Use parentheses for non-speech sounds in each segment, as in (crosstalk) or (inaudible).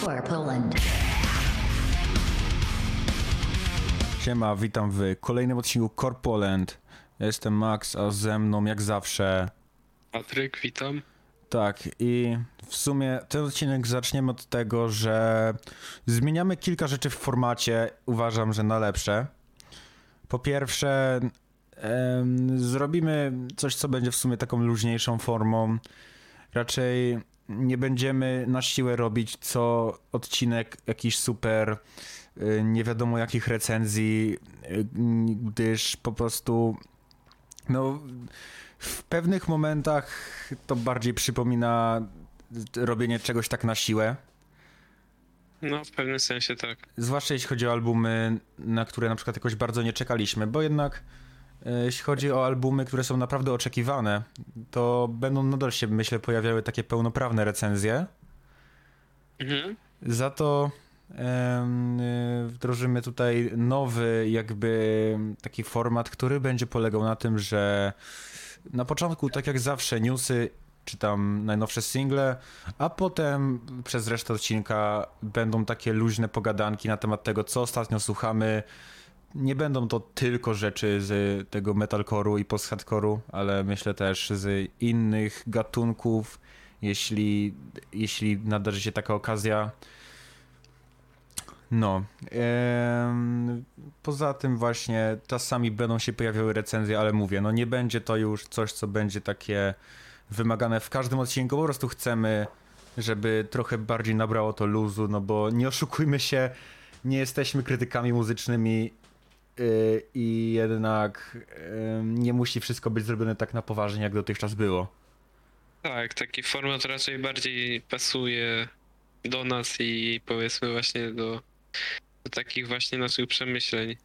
For Poland. Siema, witam w kolejnym odcinku Corpoland. Ja jestem Max, a ze mną jak zawsze. Patryk, witam. Tak, i w sumie ten odcinek zaczniemy od tego, że zmieniamy kilka rzeczy w formacie, uważam, że na lepsze. Po pierwsze, zrobimy coś, co będzie w sumie taką luźniejszą formą. Raczej nie będziemy na siłę robić co odcinek jakiś super y, nie wiadomo jakich recenzji, y, gdyż po prostu no w pewnych momentach to bardziej przypomina robienie czegoś tak na siłę. No, w pewnym sensie tak. Zwłaszcza jeśli chodzi o albumy, na które na przykład jakoś bardzo nie czekaliśmy, bo jednak jeśli chodzi o albumy, które są naprawdę oczekiwane, to będą nadal się, myślę, pojawiały takie pełnoprawne recenzje. Mhm. Za to y, wdrożymy tutaj nowy, jakby taki format, który będzie polegał na tym, że na początku, tak jak zawsze, newsy czy tam najnowsze single, a potem przez resztę odcinka będą takie luźne pogadanki na temat tego, co ostatnio słuchamy. Nie będą to tylko rzeczy z tego metalcore'u i post-hardcore'u, ale myślę też z innych gatunków, jeśli, jeśli nadarzy się taka okazja. No. poza tym właśnie czasami będą się pojawiały recenzje, ale mówię, no nie będzie to już coś, co będzie takie wymagane w każdym odcinku. Po prostu chcemy, żeby trochę bardziej nabrało to luzu, no bo nie oszukujmy się, nie jesteśmy krytykami muzycznymi i jednak nie musi wszystko być zrobione tak na poważnie, jak dotychczas było. Tak, taki format raczej bardziej pasuje do nas i powiedzmy właśnie do, do takich właśnie naszych przemyśleń.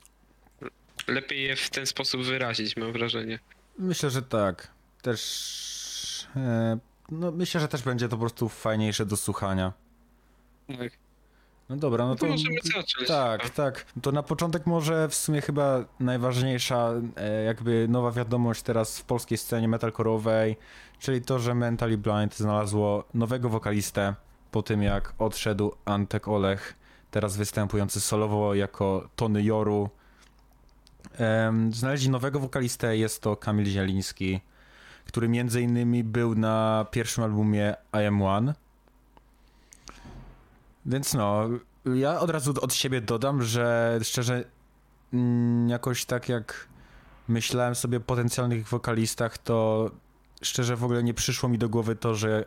Lepiej je w ten sposób wyrazić, mam wrażenie. Myślę, że tak. Też. E, no, myślę, że też będzie to po prostu fajniejsze do słuchania. Tak. No dobra, no No to. możemy zacząć. Tak, tak. To na początek może w sumie chyba najważniejsza e, jakby nowa wiadomość teraz w polskiej scenie metalcore'owej, czyli to, że Mentally Blind znalazło nowego wokalistę po tym jak odszedł Antek Olech, teraz występujący solowo jako Tony Joru. Znaleźli nowego wokalistę, jest to Kamil Zieliński, który między innymi był na pierwszym albumie I Am One. Więc no, ja od razu od siebie dodam, że szczerze mm, jakoś tak jak myślałem sobie o potencjalnych wokalistach, to szczerze w ogóle nie przyszło mi do głowy to, że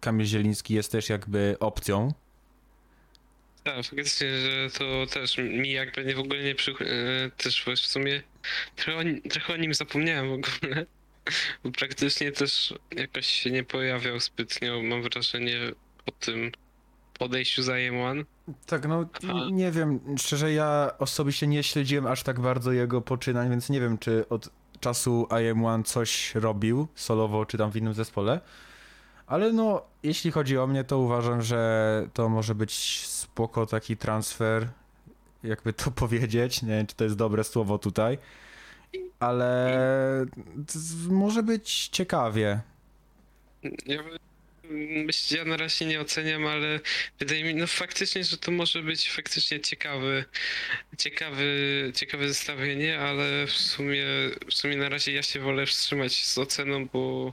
Kamil Zieliński jest też jakby opcją. Tak, faktycznie, że to też mi jakby nie w ogóle nie przy... e, też w sumie trochę o, trochę o nim zapomniałem w ogóle. (laughs) Bo praktycznie też jakoś się nie pojawiał zbytnio, mam wrażenie, po tym podejściu za One. Tak, no Aha. nie wiem, szczerze ja osobiście nie śledziłem aż tak bardzo jego poczynań, więc nie wiem, czy od czasu I Am One coś robił solowo, czy tam w innym zespole. Ale no, jeśli chodzi o mnie, to uważam, że to może być spoko taki transfer, jakby to (laughs) powiedzieć. Nie wiem, czy to jest dobre słowo tutaj. Ale może być ciekawie. Ja ja na razie nie oceniam, ale wydaje mi no faktycznie, że to może być faktycznie ciekawy, ciekawy, ciekawe zestawienie, ale w sumie, w sumie na razie ja się wolę wstrzymać z oceną, bo,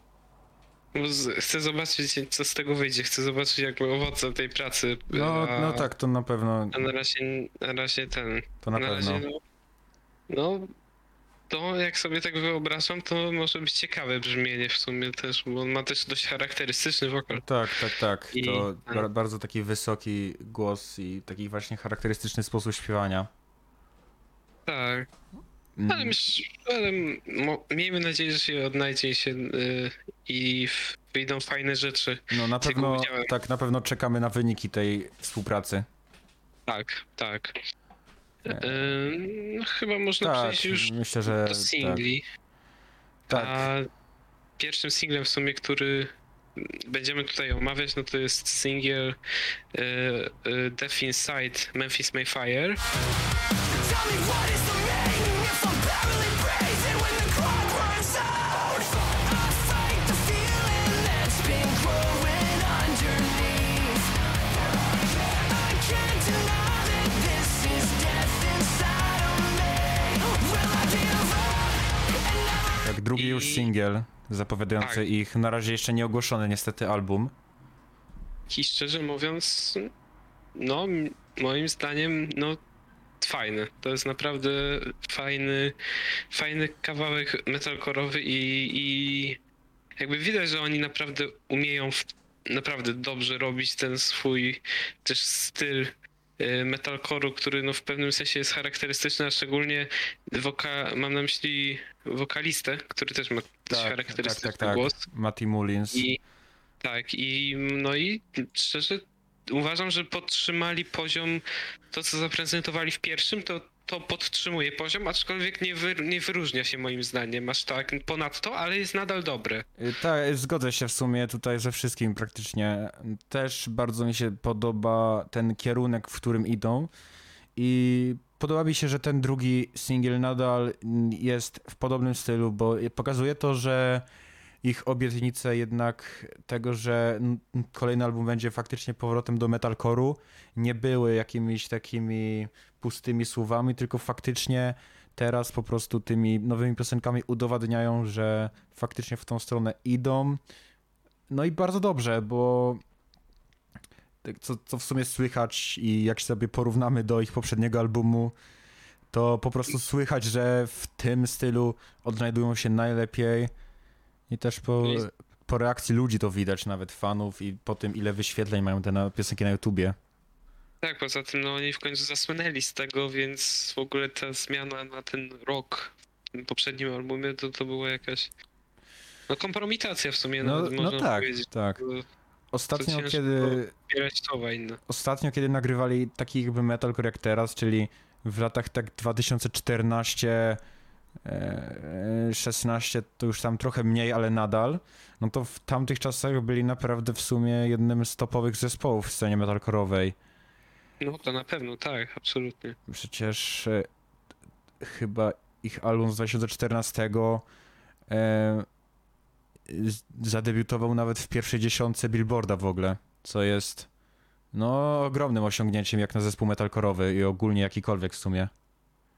bo z, chcę zobaczyć, co z tego wyjdzie. Chcę zobaczyć jakby owoce tej pracy. No, a, no tak, to na pewno. A na razie, na razie ten. To na pewno. razie, no, no, to jak sobie tak wyobrażam, to może być ciekawe brzmienie w sumie też, bo on ma też dość charakterystyczny wokal. Tak, tak, tak. I- To ba- bardzo taki wysoki głos i taki właśnie charakterystyczny sposób śpiewania. Tak, Mm, ale, ale miejmy nadzieję, że się odnajdzie się y, i wyjdą fajne rzeczy. No na pewno, tak, na pewno czekamy na wyniki tej współpracy. Tak, tak. E. Y, no, chyba można Tak, przejść już myślę, że do singli. tak. A pierwszym singlem w sumie, który będziemy tutaj omawiać, no to jest singiel y, y, Death Inside Memphis Mayfire. Tell już singiel zapowiadający Tak. ich na razie jeszcze nie ogłoszony niestety album. I szczerze mówiąc, no moim zdaniem, no fajny. To jest naprawdę fajny, fajny kawałek metalkorowy i, i jakby widać, że oni naprawdę umieją w, naprawdę dobrze robić ten swój też styl metalcore'u, który no w pewnym sensie jest charakterystyczny, a szczególnie woka, mam na myśli wokalistę, który też ma dość charakterystyczny głos. Matty Mullins. I tak, i no i szczerze uważam, że podtrzymali poziom, to co zaprezentowali w pierwszym, to, to podtrzymuje poziom, aczkolwiek nie, wy, nie wyróżnia się moim zdaniem aż tak ponadto, ale jest nadal dobre. Y, Tak, zgodzę się w sumie tutaj ze wszystkim praktycznie. Też bardzo mi się podoba ten kierunek, w którym idą i podoba mi się, że ten drugi singiel nadal jest w podobnym stylu, bo pokazuje to, że ich obietnice jednak tego, że kolejny album będzie faktycznie powrotem do metalcore'u, nie były jakimiś takimi pustymi słowami, tylko faktycznie teraz po prostu tymi nowymi piosenkami udowadniają, że faktycznie w tą stronę idą. No i bardzo dobrze, bo tak co, co w sumie słychać i jak sobie porównamy do ich poprzedniego albumu, to po prostu słychać, że w tym stylu odnajdują się najlepiej i też po, po reakcji ludzi to widać, nawet fanów i po tym, ile wyświetleń mają te na, piosenki na YouTubie. Tak, poza tym no oni w końcu zasłynęli z tego, więc w ogóle ta zmiana na ten rok w tym poprzednim albumie to, to była jakaś no kompromitacja w sumie No, nawet no tak, powiedzieć. tak. Ostatnio, kiedy ostatnio, kiedy nagrywali taki jakby metalcore jak teraz, czyli w latach tak 2014, e, 16, to już tam trochę mniej, ale nadal, no to w tamtych czasach byli naprawdę w sumie jednym z topowych zespołów w scenie metalcore'owej. No to na pewno, tak, absolutnie. Przecież e, chyba ich album z 2014 e, z- zadebiutował nawet w pierwszej dziesiątce Billboarda w ogóle, co jest no ogromnym osiągnięciem jak na zespół metalcore'owy i ogólnie jakikolwiek w sumie.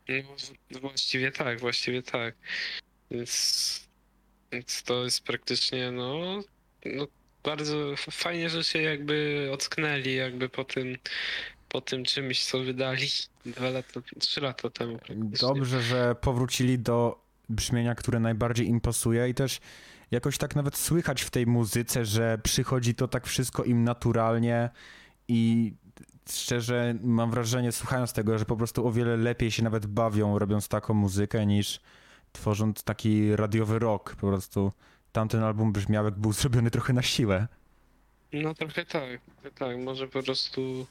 No, w- właściwie tak, właściwie tak. Więc, więc to jest praktycznie, no, no bardzo f- fajnie, że się jakby ocknęli jakby po tym, po tym czymś, co wydali dwa lata, trzy lata temu. Dobrze, że powrócili do brzmienia, które najbardziej im pasuje i też jakoś tak nawet słychać w tej muzyce, że przychodzi to tak wszystko im naturalnie i szczerze mam wrażenie, słuchając tego, że po prostu o wiele lepiej się nawet bawią robiąc taką muzykę niż tworząc taki radiowy rock. Po prostu tamten album brzmiał jak był zrobiony trochę na siłę. No trochę tak, trochę tak, może po prostu,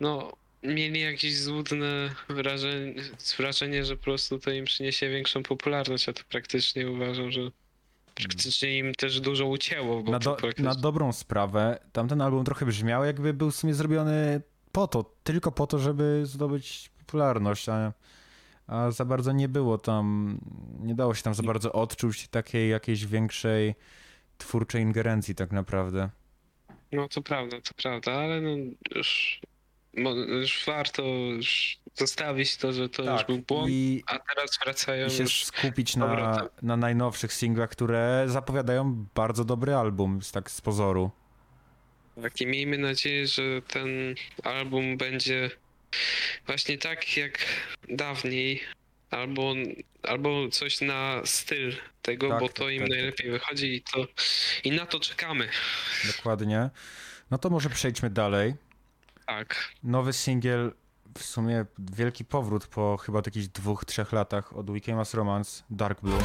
no, mieli jakieś złudne wrażenie, wrażenie, że po prostu to im przyniesie większą popularność, a to praktycznie uważam, że praktycznie im też dużo ucięło, bo Na, do, praktycznie... na dobrą sprawę, tamten album trochę brzmiał, jakby był w sumie zrobiony po to, tylko po to, żeby zdobyć popularność, a, a za bardzo nie było tam, nie dało się tam za bardzo odczuć takiej jakiejś większej twórczej ingerencji tak naprawdę. No to prawda, to prawda, ale no już, mo- już warto już zostawić to, że to już był błąd, Tak, i, a teraz wracają i się już... skupić na, na najnowszych singlach, które zapowiadają bardzo dobry album, tak z pozoru. Tak, i miejmy nadzieję, że ten album będzie właśnie tak jak dawniej, albo, albo coś na styl tego, Tak, bo tak, to im tak, tak, najlepiej wychodzi i to i na to czekamy. Dokładnie. No to może przejdźmy dalej. Tak. Nowy singiel, w sumie wielki powrót po chyba jakichś dwóch, trzech latach od We Came As Romance, Dark Blue.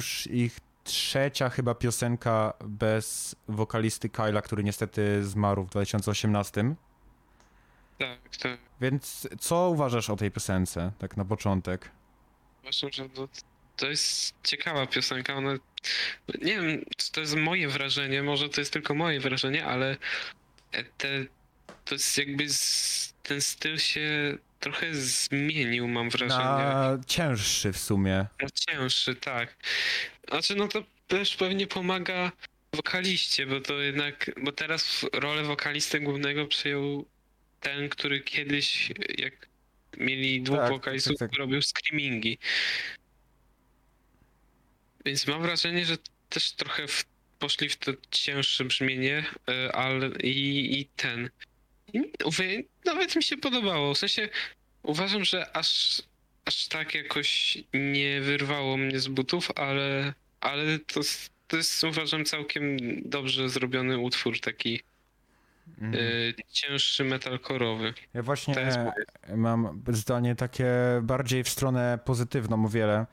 Już ich trzecia chyba piosenka bez wokalisty Kyla, który niestety zmarł w 2018. Tak, tak. Więc co uważasz o tej piosence, tak na początek? Uważam, że to, to jest ciekawa piosenka. Ona, nie wiem, czy to jest moje wrażenie, może to jest tylko moje wrażenie, ale te to jest jakby z, ten styl się trochę zmienił, mam wrażenie. Na cięższy w sumie. Na cięższy, tak. Znaczy, no to też pewnie pomaga wokaliście, bo to jednak, bo teraz rolę wokalisty głównego przejął ten, który kiedyś, jak mieli dwóch Tak, wokalistów, tak, tak. robił screamingi. Więc mam wrażenie, że też trochę w, poszli w to cięższe brzmienie, e, ale i, i ten. Mówię, nawet mi się podobało. W sensie uważam, że aż, aż tak jakoś nie wyrwało mnie z butów, ale, ale to, to jest uważam całkiem dobrze zrobiony utwór, taki e, cięższy metalkorowy. Ja właśnie mam zdanie takie bardziej w stronę pozytywną o wiele.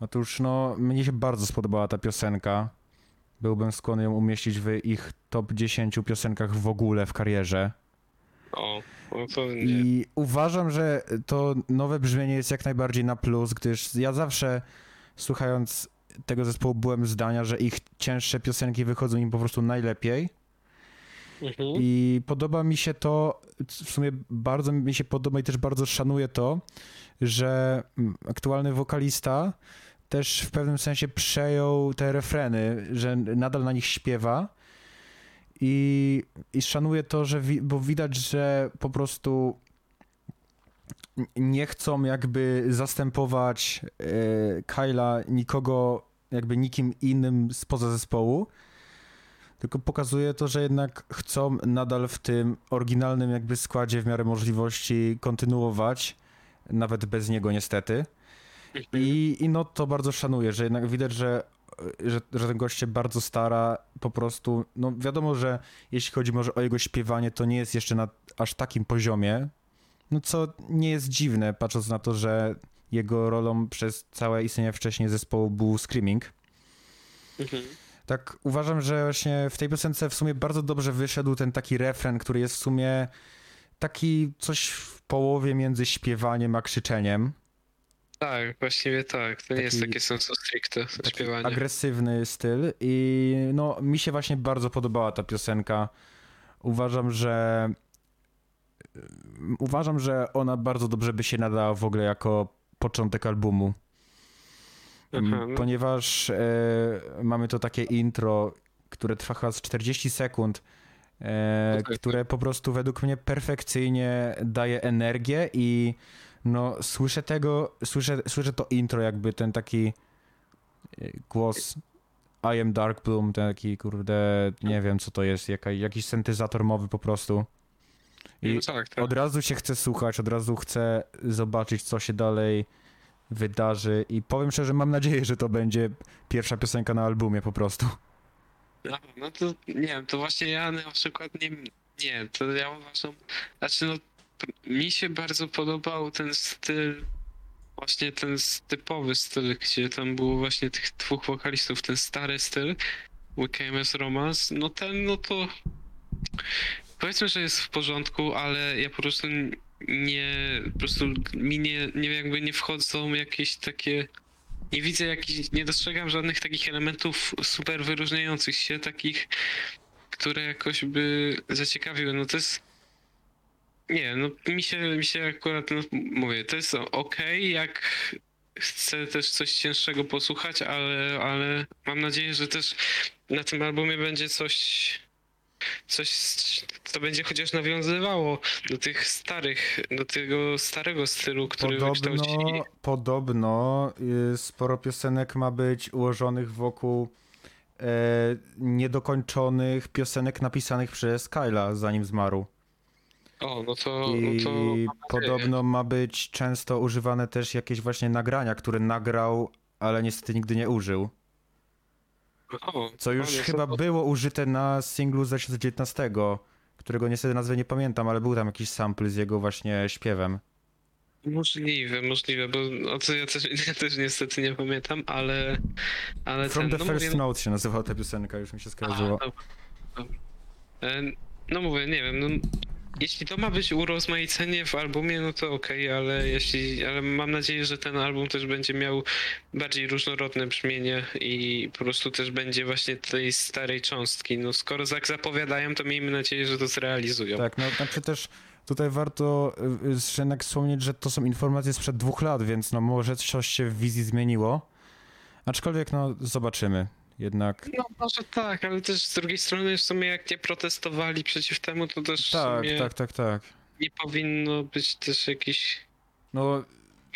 Otóż no, mnie się bardzo spodobała ta piosenka. Byłbym skłonny ją umieścić w ich top 10 piosenkach w ogóle w karierze. O, no to nie. I uważam, że to nowe brzmienie jest jak najbardziej na plus, gdyż ja zawsze słuchając tego zespołu byłem zdania, że ich cięższe piosenki wychodzą im po prostu najlepiej. Mhm. I podoba mi się to, w sumie bardzo mi się podoba i też bardzo szanuję to, że aktualny wokalista też w pewnym sensie przejął te refreny, że nadal na nich śpiewa. I, i szanuję to, że wi- bo widać, że po prostu nie chcą jakby zastępować e, Kyla nikogo, jakby nikim innym spoza zespołu, tylko pokazuje to, że jednak chcą nadal w tym oryginalnym jakby składzie w miarę możliwości kontynuować, nawet bez niego niestety. Mhm. I, i no to bardzo szanuję, że jednak widać, że, że, że ten gość się bardzo stara, po prostu, no wiadomo, że jeśli chodzi może o jego śpiewanie, to nie jest jeszcze na aż takim poziomie, no co nie jest dziwne, patrząc na to, że jego rolą przez całe istnienie wcześniej zespołu był Screaming. Mhm. Tak uważam, że właśnie w tej piosence w sumie bardzo dobrze wyszedł ten taki refren, który jest w sumie taki coś w połowie między śpiewaniem a krzyczeniem. Tak, właściwie tak. To nie jest Taki- takie sensu stricte śpiewanie. agresywny styl i no mi się właśnie bardzo podobała ta piosenka. Uważam, że uważam, że ona bardzo dobrze by się nadała w ogóle jako początek albumu. Aha, Mm, no. Ponieważ e, mamy to takie intro, które trwa chyba z 40 sekund, e, No tak. które po prostu według mnie perfekcyjnie daje energię i no słyszę tego, słyszę, słyszę to intro jakby ten taki e, głos I am Dark Bloom, ten taki kurde, nie wiem co to jest, jaka, jakiś syntezator mowy po prostu. I no tak, tak. od razu się chce słuchać, od razu chcę zobaczyć, co się dalej wydarzy i powiem szczerze, mam nadzieję, że to będzie pierwsza piosenka na albumie po prostu. No, no to nie wiem, to właśnie ja na przykład nie, nie, to ja uważam, znaczy no, mi się bardzo podobał ten styl, właśnie ten typowy styl, gdzie tam było właśnie tych dwóch wokalistów, ten stary styl, We Came as Romance, no ten, no to powiedzmy, że jest w porządku, ale ja po prostu nie, po prostu mi nie, nie jakby nie wchodzą jakieś takie nie widzę jakichś, nie dostrzegam żadnych takich elementów super wyróżniających się, takich, które jakoś by zaciekawiły. No to jest. Nie, no mi się, mi się akurat, no, mówię, to jest ok, jak chcę też coś cięższego posłuchać, ale, ale mam nadzieję, że też na tym albumie będzie coś, coś, co będzie chociaż nawiązywało do tych starych, do tego starego stylu, który. Podobno, podobno y, sporo piosenek ma być ułożonych wokół e, niedokończonych piosenek napisanych przez Kyla, zanim zmarł. O, no to, I no to podobno ma być często używane też jakieś właśnie nagrania, które nagrał, ale niestety nigdy nie użył. O, Co już no to- chyba to- było użyte na singlu z 2019, którego niestety nazwy nie pamiętam, ale był tam jakiś sample z jego właśnie śpiewem. Możliwe, możliwe, bo o co ja też, (laughs) ja też niestety nie pamiętam, ale. ale From ten, the no First mówię, Note się nazywała ta piosenka, już mi się skojarzyło. dobra. E, No mówię, nie wiem, no jeśli to ma być urozmaicenie w albumie, no to okej, ale jeśli, ale mam nadzieję, że ten album też będzie miał bardziej różnorodne brzmienie i po prostu też będzie właśnie tej starej cząstki. No skoro tak zapowiadają, to miejmy nadzieję, że to zrealizują. Tak, no znaczy też tutaj warto y, y, jednak wspomnieć, że to są informacje sprzed dwóch lat, więc no może coś się w wizji zmieniło. Aczkolwiek no zobaczymy. Jednak No może tak, ale też z drugiej strony w sumie jak nie protestowali przeciw temu, to też tak, tak, tak, tak. nie powinno być też jakichś No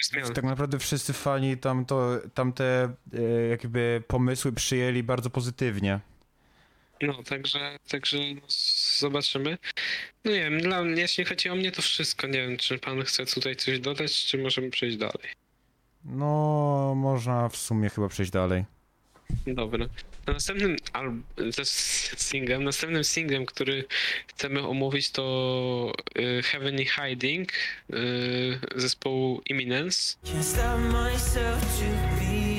zmian. tak naprawdę wszyscy fani tam to, tamte e, jakby pomysły przyjęli bardzo pozytywnie. No, także, także no, zobaczymy. No nie wiem, dla mnie, jeśli chodzi o mnie, to wszystko. Nie wiem, czy pan chce tutaj coś dodać, czy możemy przejść dalej. No można w sumie chyba przejść dalej. Dobra. Na następnym też singlem, następnym singlem, który chcemy omówić to y, Heavenly Hiding y, zespołu Imminence. Can't stop myself to bleed.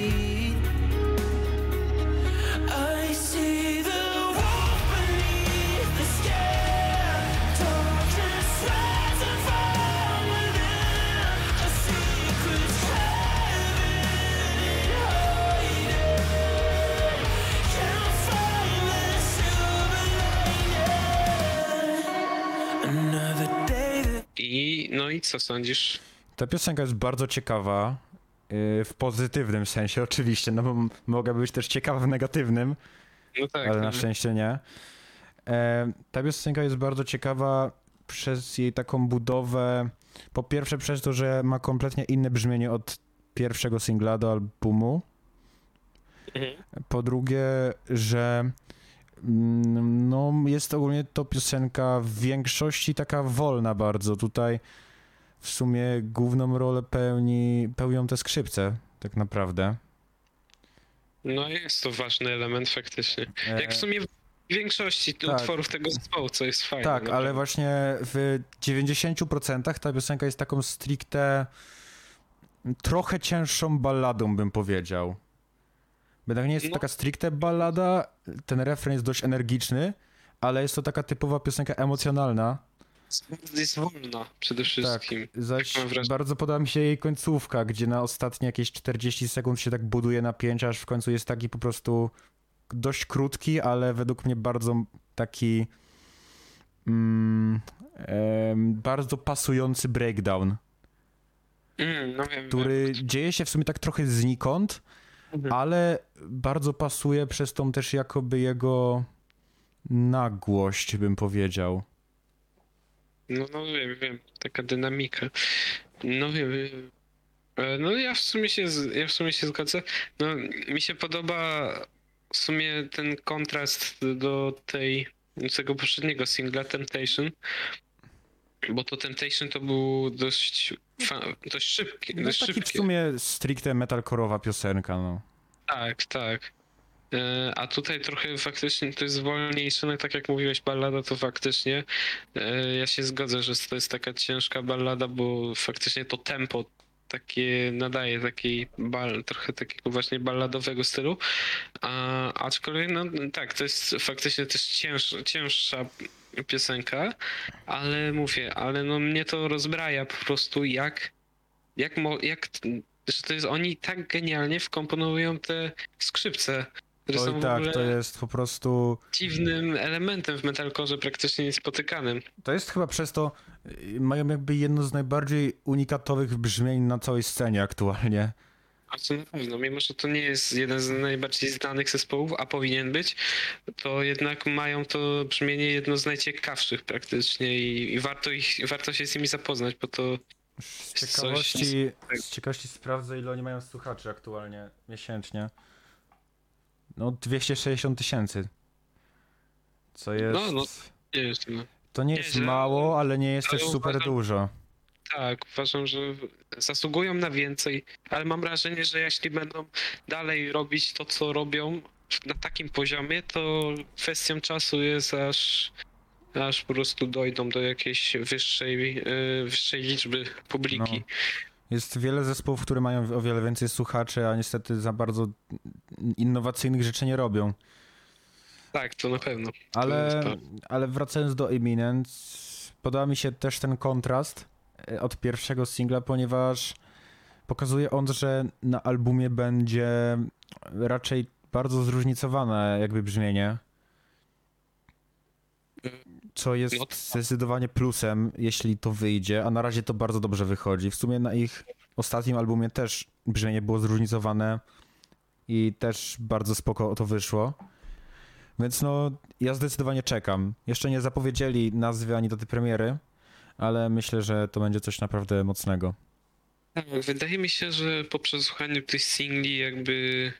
I co sądzisz? Ta piosenka jest bardzo ciekawa. y, W pozytywnym sensie, oczywiście, no bo mogła być też ciekawa w negatywnym, No tak. ale na no. szczęście nie. E, Ta piosenka jest bardzo ciekawa przez jej taką budowę. Po pierwsze, przez to, że ma kompletnie inne brzmienie od pierwszego singla do albumu. Mhm. Po drugie, że mm, no, jest ogólnie to piosenka w większości taka wolna bardzo. Tutaj w sumie główną rolę pełni, pełnią te skrzypce, tak naprawdę. No jest to ważny element faktycznie. Jak w E, sumie w większości tak. utworów tego zespołu, co jest fajne. Tak, naprawdę. ale właśnie w 90% ta piosenka jest taką stricte trochę cięższą balladą, bym powiedział. Jednak nie jest to No. taka stricte ballada, ten refren jest dość energiczny, ale jest to taka typowa piosenka emocjonalna. Jest wolna przede wszystkim. Zaś mam wrażenie. bardzo podoba mi się jej końcówka, gdzie na ostatnie jakieś 40 sekund się tak buduje napięcie, aż w końcu jest taki po prostu dość krótki, ale według mnie bardzo taki mm, em, bardzo pasujący breakdown, Mm, no wiem, który dzieje się w sumie tak trochę znikąd, wiem. ale bardzo pasuje przez tą też jakoby jego nagłość, bym powiedział. No, no wiem, wiem, taka dynamika. No wiem, wiem. E, No ja w sumie się, z- ja w sumie się zgodzę. No mi się podoba w sumie ten kontrast do tej, tego poprzedniego singla Temptation. Bo to Temptation to był dość, fa- dość szybki, No dość taki w sumie stricte metalkorowa piosenka, no. Tak, tak. E, A tutaj trochę faktycznie to jest wolniejsze, no tak jak mówiłeś, ballada to faktycznie. e, Ja się zgodzę, że to jest taka ciężka ballada, bo faktycznie to tempo takie nadaje takiej bal, trochę takiego właśnie balladowego stylu. A, aczkolwiek, no tak, to jest faktycznie też cięż, cięższa piosenka, ale mówię, ale no mnie to rozbraja po prostu jak, jak, mo, jak że to jest oni tak genialnie wkomponują te skrzypce, które Oj są tak, to jest po prostu... dziwnym elementem w metalcore praktycznie niespotykanym. To jest chyba przez to, y, mają jakby jedno z najbardziej unikatowych brzmień na całej scenie aktualnie. A co na pewno, mimo że to nie jest jeden z najbardziej znanych zespołów, a powinien być, to jednak mają to brzmienie jedno z najciekawszych praktycznie i, i warto, ich, warto się z nimi zapoznać, bo to Z Coś- ciekawości, z ciekawości sprawdzę, ile oni mają słuchaczy aktualnie miesięcznie. No 260 tysięcy. Co jest... No, no. jest. No. To nie jest nieźle, mało, ale nie jest też super uważam- dużo. Tak, uważam, że zasługują na więcej, ale mam wrażenie, że jeśli będą dalej robić to, co robią na takim poziomie, to kwestią czasu jest aż, aż po prostu dojdą do jakiejś wyższej, yy, wyższej liczby publiki. Jest wiele zespołów, które mają o wiele więcej słuchaczy, a niestety za bardzo innowacyjnych rzeczy nie robią. Tak, to na pewno. Ale, tak. ale wracając do Eminence, podoba mi się też ten kontrast e, od pierwszego singla, ponieważ pokazuje on, że na albumie będzie raczej bardzo zróżnicowane jakby brzmienie. Co jest No zdecydowanie plusem, jeśli to wyjdzie, a na razie to bardzo dobrze wychodzi. W sumie na ich ostatnim albumie też brzmienie było zróżnicowane i też bardzo spoko to wyszło. Więc no, ja zdecydowanie czekam. Jeszcze nie zapowiedzieli nazwy ani daty premiery, ale myślę, że to będzie coś naprawdę mocnego. Tak, wydaje mi się, że po przesłuchaniu tych singli jakby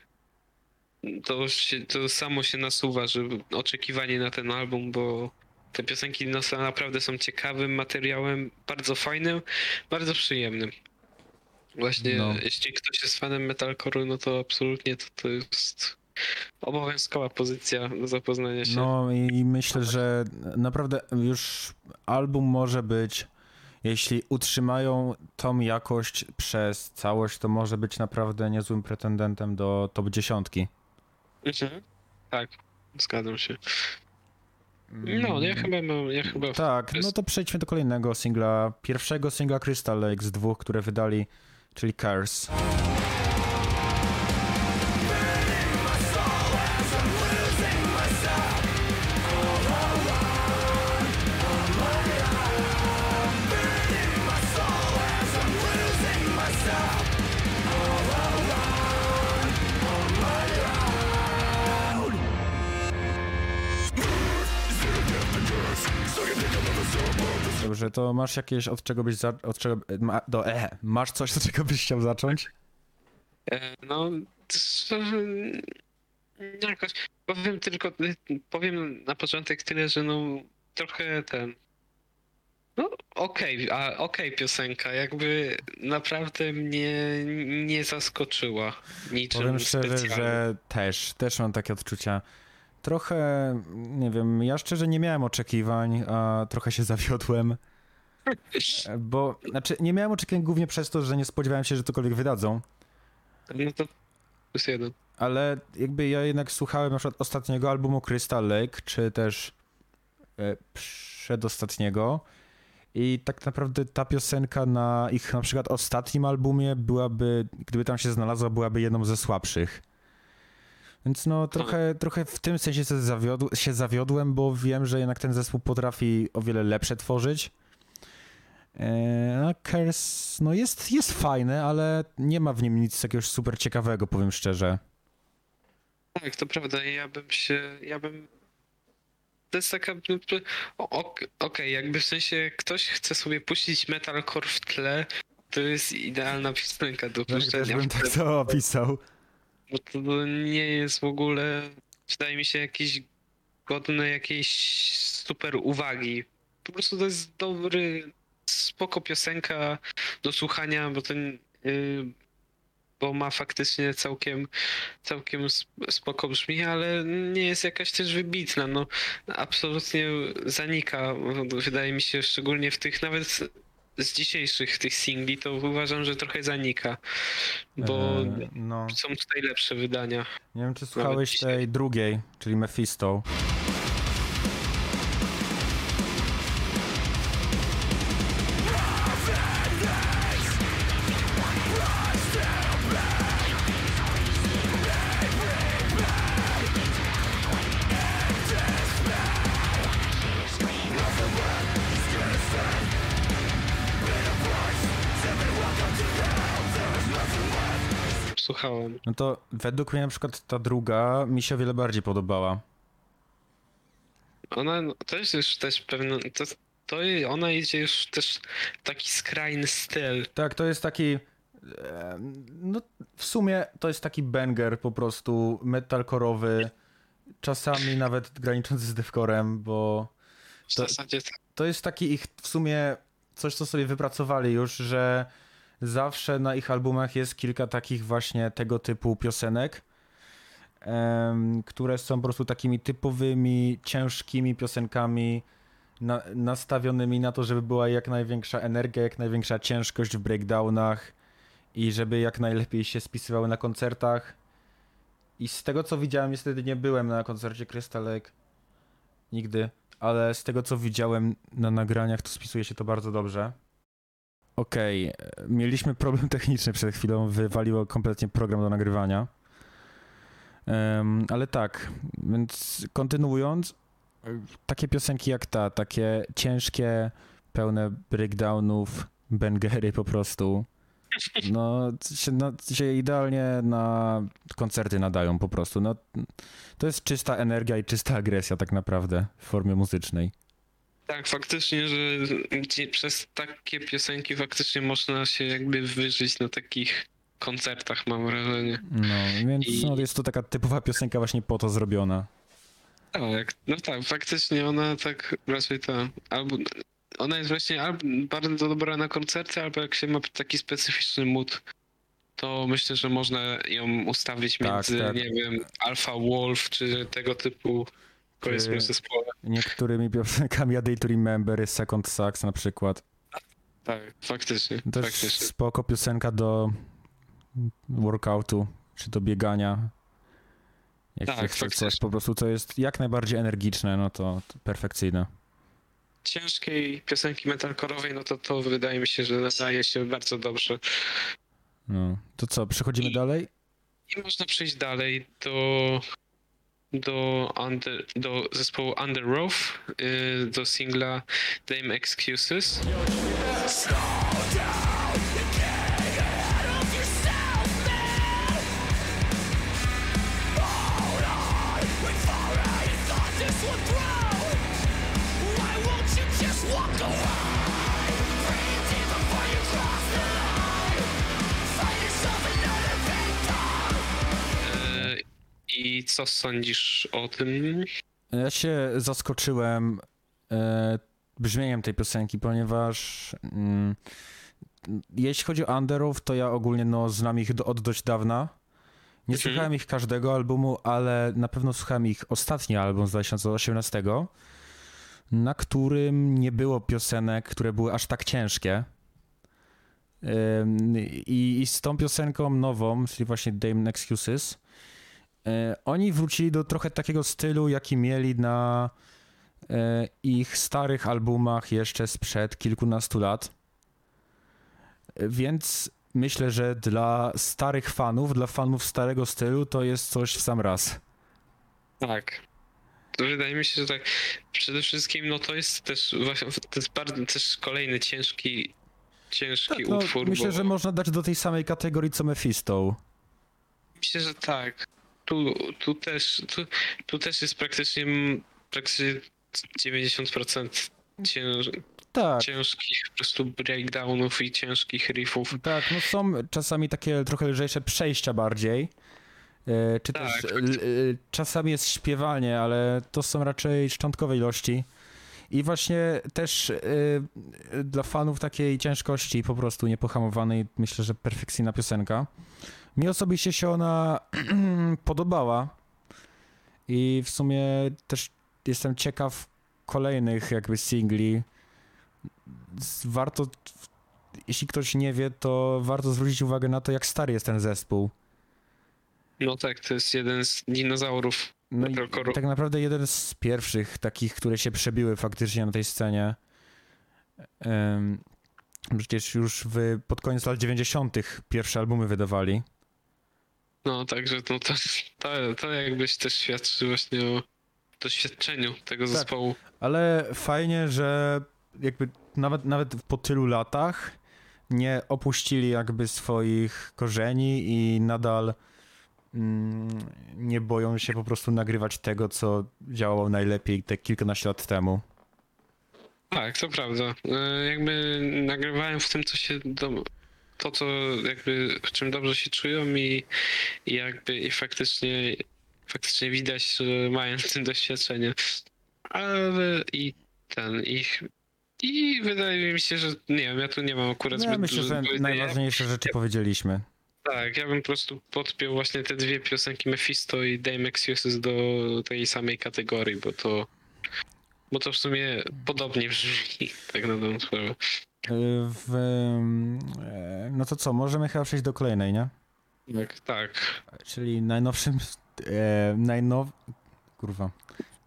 to, się, to samo się nasuwa, że oczekiwanie na ten album, bo te piosenki no, są- naprawdę są ciekawym materiałem, bardzo fajnym, bardzo przyjemnym. Właśnie No. jeśli ktoś jest fanem metalcore'u, no to absolutnie to, to jest obowiązkowa pozycja do zapoznania się. No i i myślę, że naprawdę już album może być, jeśli utrzymają tą jakość przez całość, to może być naprawdę niezłym pretendentem do top dziesiątki. Mhm. Tak, zgadzam się. No, ja chyba mam, ja chyba... Tak, no to przejdźmy do kolejnego singla, pierwszego singla Crystal Lake z dwóch, które wydali, czyli Curse. Dobrze, to masz jakieś, od czego byś, za, od czego, ma, do, e, masz coś, od czego byś chciał zacząć? E, No, jakoś powiem tylko, powiem na początek tyle, że no trochę ten, no okej, a okej piosenka, jakby naprawdę mnie nie zaskoczyła niczym Powiem szczerze, specjalnym. że też, też mam takie odczucia. Trochę, nie wiem, ja szczerze nie miałem oczekiwań, a trochę się (laughs) zawiodłem, bo, znaczy nie miałem oczekiwań głównie przez to, że nie spodziewałem się, że cokolwiek wydadzą, No to plus jeden. ale jakby ja jednak słuchałem na przykład ostatniego albumu Crystal Lake, czy też e, przedostatniego i tak naprawdę ta piosenka na ich na przykład ostatnim albumie byłaby, gdyby tam się znalazła, byłaby jedną ze słabszych. Więc no trochę, trochę w tym sensie się, zawiodł, się zawiodłem, bo wiem, że jednak ten zespół potrafi o wiele lepsze tworzyć. E, A Curse, no jest, jest fajny, ale nie ma w nim nic jakiegoś super ciekawego, powiem szczerze. Tak, to prawda. Ja bym się. Ja bym. To jest taka. Okej, jakby w sensie ktoś chce sobie puścić metalcore w tle, to jest idealna piosenka do Tak, też puszczenia. bym tak to opisał. Bo to nie jest w ogóle. Wydaje mi się jakieś godne jakiejś super uwagi. Po prostu to jest dobry, spoko piosenka do słuchania, bo ten. Yy, bo ma faktycznie całkiem, całkiem sp- spoko brzmi, ale nie jest jakaś też wybitna. No, absolutnie zanika. Wydaje mi się, szczególnie w tych nawet z dzisiejszych tych singli, to uważam, że trochę zanika. Bo E, no, są tutaj lepsze wydania. nie wiem, czy słuchałeś tej drugiej, czyli Mephisto. Słuchałem. No to według mnie na przykład ta druga mi się o wiele bardziej podobała. Ona no, to jest już też pewna. To, to ona idzie już też taki skrajny styl. Tak, to jest taki. No, w sumie to jest taki banger po prostu metalkorowy, czasami nawet graniczący z deathcorem, bo W To- zasadzie tak. to jest taki ich w sumie coś, co sobie wypracowali już, że zawsze na ich albumach jest kilka takich właśnie tego typu piosenek, które są po prostu takimi typowymi, ciężkimi piosenkami, na, nastawionymi na to, żeby była jak największa energia, jak największa ciężkość w breakdownach i żeby jak najlepiej się spisywały na koncertach. I z tego co widziałem, niestety nie byłem na koncercie Crystal Lake. Nigdy. ale z tego co widziałem na nagraniach, to spisuje się to bardzo dobrze. Okej, e, mieliśmy problem (laughs) techniczny przed chwilą, wywaliło kompletnie program do nagrywania. Em, ale tak, więc kontynuując, takie piosenki jak ta, takie ciężkie, pełne breakdownów, bangery po prostu, no się, no, się idealnie na koncerty nadają po prostu. No, to jest czysta energia i czysta agresja tak naprawdę w formie muzycznej. Tak, faktycznie, że przez takie piosenki faktycznie można się jakby wyżyć na takich koncertach, mam wrażenie. No, więc I- no, jest to taka typowa piosenka właśnie po to zrobiona. Tak, no tak, faktycznie ona tak raczej ta, albo ona jest właśnie albo bardzo dobra na koncerty, albo jak się ma taki specyficzny mood, to myślę, że można ją ustawić Tak, między, tak. nie wiem, Alpha Wolf, czy tego typu powiedzmy Czy- zespoły. Niektórymi piosenkami A Day to Remember jest Second Sucks na przykład. Tak, faktycznie, To jest faktycznie. spoko piosenka do workoutu, czy do biegania. Jak Tak, chce coś po prostu, co jest jak najbardziej energiczne, no to, to perfekcyjne. Ciężkiej piosenki metalkorowej, no to to wydaje mi się, że nadaje się bardzo dobrze. No. To co, przechodzimy I- dalej? I można przejść dalej do do, under, do zespołu Under Roof, y, do singla Dame Excuses. I co sądzisz o tym? Ja się zaskoczyłem e, brzmieniem tej piosenki, ponieważ mm, jeśli chodzi o Underów, to ja ogólnie no, znam ich do, od dość dawna. Nie Mhm. słuchałem ich każdego albumu, ale na pewno słuchałem ich ostatni album z 2018, na którym nie było piosenek, które były aż tak ciężkie. I, I z tą piosenką nową, czyli właśnie Dame Excuses, Oni wrócili do trochę takiego stylu, jaki mieli na e, ich starych albumach jeszcze sprzed kilkunastu lat. E, Więc myślę, że dla starych fanów, dla fanów starego stylu, to jest coś w sam raz. Tak. To wydaje mi się, że tak. Przede wszystkim, no to jest też właśnie, to jest bardzo też kolejny ciężki, ciężki No, utwór. myślę, bo że można dać do tej samej kategorii co Mephisto. Myślę, że tak. Tu, tu, też, tu, tu też jest praktycznie, praktycznie 90% cięż, Tak, ciężkich po prostu breakdownów i ciężkich riffów. tak, no są czasami takie trochę lżejsze przejścia bardziej. E, Czy Tak, też czasami jest śpiewanie, ale to są raczej szczątkowe ilości. I właśnie też y, dla fanów takiej ciężkości po prostu niepohamowanej, myślę, że perfekcyjna piosenka. Mi osobiście się ona (clears throat) podobała i w sumie też jestem ciekaw kolejnych jakby singli. Warto, jeśli ktoś nie wie, to warto zwrócić uwagę na to, jak stary jest ten zespół. No tak, to jest jeden z dinozaurów. No Metalcore'u. tak naprawdę jeden z pierwszych takich, które się przebiły faktycznie na tej scenie. Em, przecież już w, pod koniec lat 90. pierwsze albumy wydawali. No także no to, to, to jakbyś też świadczy właśnie o doświadczeniu tego Tak. zespołu. Ale fajnie, że jakby nawet, nawet po tylu latach nie opuścili jakby swoich korzeni i nadal mm, nie boją się po prostu nagrywać tego, co działało najlepiej te kilkanaście lat temu. Tak, to prawda. E, Jakby nagrywałem w tym, co się do, to, co jakby w czym dobrze się czują i, i jakby i faktycznie faktycznie widać, że mają w tym doświadczenie. Ale i ten ich i wydaje mi się, że nie wiem, ja tu nie mam akurat No, ja zbyt myślę, że najważniejsze rzeczy powiedzieliśmy. Tak, ja bym po prostu podpiął właśnie te dwie piosenki Mephisto i Dame Excuses do tej samej kategorii, bo to bo to w sumie podobnie brzmi, tak na dobrą sprawę. W, e, no to co, możemy chyba przejść do kolejnej, nie? Tak, tak. Czyli najnowszym, e, najnow... kurwa,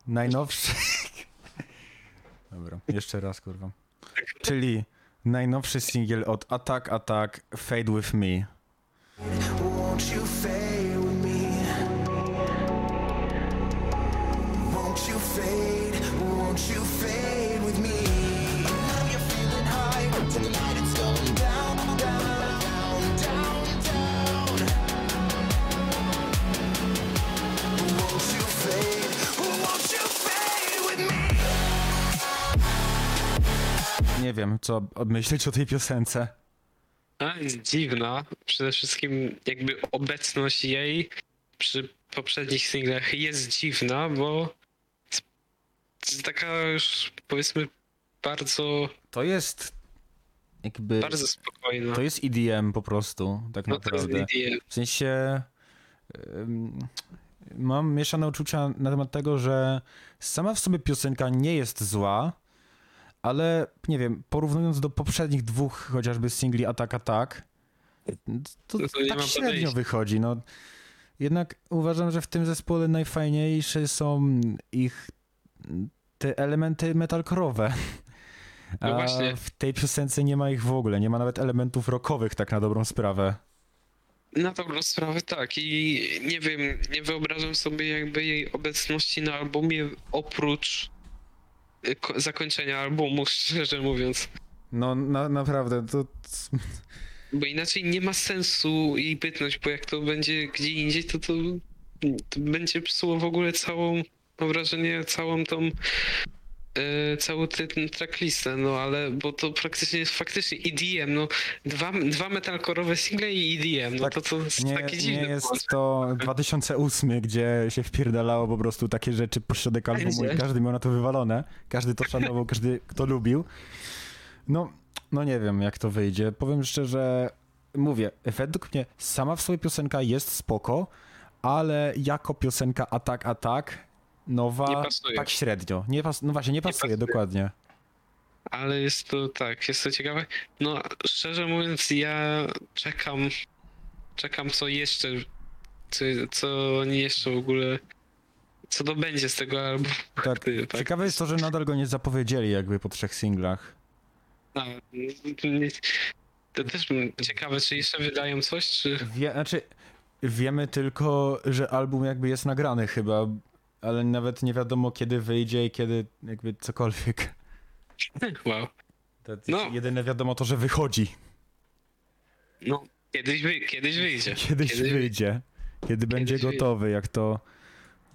najnowszy, (laughs) Dobra, jeszcze raz, kurwa. Czyli najnowszy singiel od Attack Attack Fade With Me. Won't you fade wiem, co myśleć o tej piosence. A, jest dziwna. Przede wszystkim jakby obecność jej przy poprzednich singlach jest dziwna, bo jest- taka już powiedzmy bardzo, To jest jakby... bardzo spokojna. To jest EDM po prostu, tak no to jest naprawdę. EDM. W sensie mam mieszane uczucia na temat tego, że sama w sobie piosenka nie jest zła, ale nie wiem, porównując do poprzednich dwóch chociażby singli Attack Attack, to, to tak średnio wychodzi. No. Jednak uważam, że w tym zespole najfajniejsze są ich te elementy metalkorowe. No A właśnie. w tej piosence nie ma ich w ogóle, nie ma nawet elementów rockowych tak na dobrą sprawę. Na dobrą sprawę tak i nie wiem, nie wyobrażam sobie jakby jej obecności na albumie oprócz zakończenia albumu, (laughs) szczerze mówiąc. No na, naprawdę, to... Bo inaczej nie ma sensu jej bytność, bo jak to będzie gdzie indziej, to to, to będzie psuło w ogóle całą, mam wrażenie, całą tą e, całą tę tę tracklistę, no ale bo to praktycznie jest faktycznie EDM, no dwa, dwa metalkorowe single i EDM, no Tak, to to jest Nie, taki nie jest to 2008, gdzie się wpierdalało po prostu takie rzeczy po środek albumu i każdy miał na to wywalone. Każdy to szanował, każdy kto lubił. No, no nie wiem jak to wyjdzie. Powiem szczerze, mówię, według mnie sama w sobie piosenka jest spoko, ale jako piosenka Attack Attack nowa, Nie tak średnio. Nie pas, no właśnie, nie pasuje, pasuje. dokładnie. Ale jest to tak, jest to ciekawe. No, szczerze mówiąc, ja czekam, czekam co jeszcze, co, co oni jeszcze w ogóle, co to będzie z tego albumu. Tak. (laughs) Tak. Ciekawe jest to, że nadal go nie zapowiedzieli jakby po trzech singlach. Nie- to też ciekawe, czy jeszcze wydają coś, czy... Wie, znaczy, wiemy tylko, że album jakby jest nagrany chyba, ale nawet nie wiadomo kiedy wyjdzie i kiedy jakby cokolwiek. (laughs) Wow. To No. Jedyne wiadomo to, że wychodzi. No, kiedyś, wy, kiedyś wyjdzie. (laughs) Kiedyś Kiedy- wyjdzie. Kiedy będzie wyjdzie. gotowy, jak to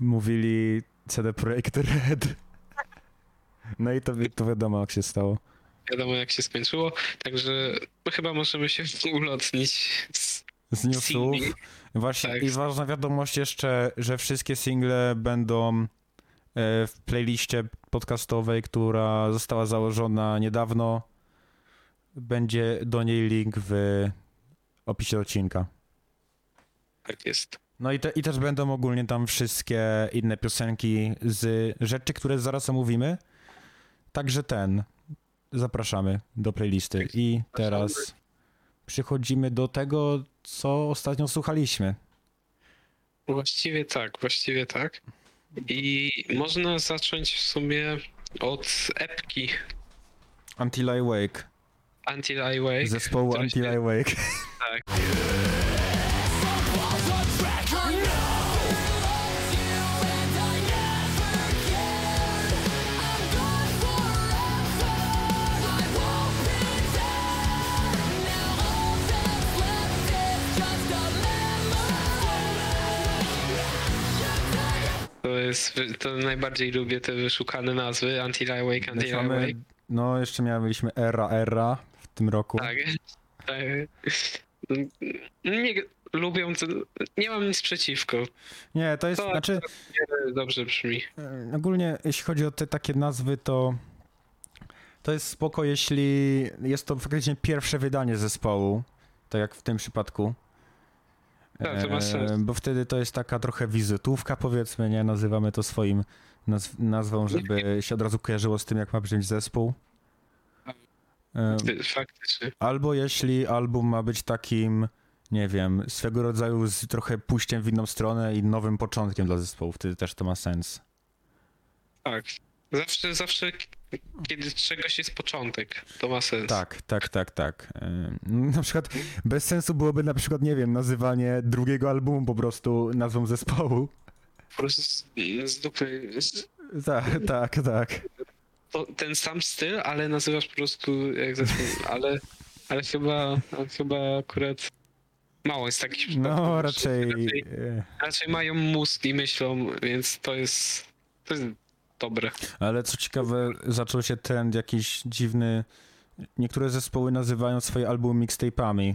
mówili CD Projekt Red. (laughs) No i to, to wiadomo jak się stało. Wiadomo, jak się skończyło, także chyba możemy się ulotnić z Z newsów. Właśnie Tak. i ważna wiadomość jeszcze, że wszystkie single będą e, w playliście podcastowej, która została założona niedawno. Będzie do niej link w opisie odcinka. Tak jest. No i, te, i też będą ogólnie tam wszystkie inne piosenki z rzeczy, które zaraz omówimy. Także ten. Zapraszamy do playlisty. I teraz przechodzimy do tego, co ostatnio słuchaliśmy. Właściwie tak, właściwie tak. I można zacząć w sumie od epki Until I Wake. Until I Wake. Zespołu Until I Wake. Tak. Jest, to najbardziej lubię te wyszukane nazwy. Until I Wake, Until Też I mamy, Wake. no jeszcze mieliśmy Era Era w tym roku. Tak. tak. Nie, lubią to, nie mam nic przeciwko. Nie, to jest, To- znaczy Dobrze brzmi. ogólnie jeśli chodzi o te takie nazwy, to to jest spoko, jeśli jest to faktycznie pierwsze wydanie zespołu, tak jak w tym przypadku. Tak, to ma E, sens. Bo wtedy to jest taka trochę wizytówka, powiedzmy, nie? Nazywamy to swoim nazw nazwą, żeby się od razu kojarzyło z tym, jak ma brzmieć zespół. E, Faktycznie. Albo jeśli album ma być takim, nie wiem, swego rodzaju z trochę pójściem w inną stronę i nowym początkiem dla zespołu, wtedy też to ma sens. Tak. Zawsze, zawsze kiedy czegoś jest początek, to ma sens. Tak, tak, tak, tak. Na przykład bez sensu byłoby na przykład, nie wiem, nazywanie drugiego albumu po prostu nazwą zespołu. Po prostu z, z dupy. Tak, tak, tak. To, ten sam styl, ale nazywasz po prostu jak zespół. Ale, ale chyba, chyba akurat mało jest takich. No, raczej... raczej. e, Raczej mają mózg i myślą, więc to jest. To jest dobre. Ale co ciekawe, zaczął się trend jakiś dziwny. Niektóre zespoły nazywają swoje albumy mixtape'ami,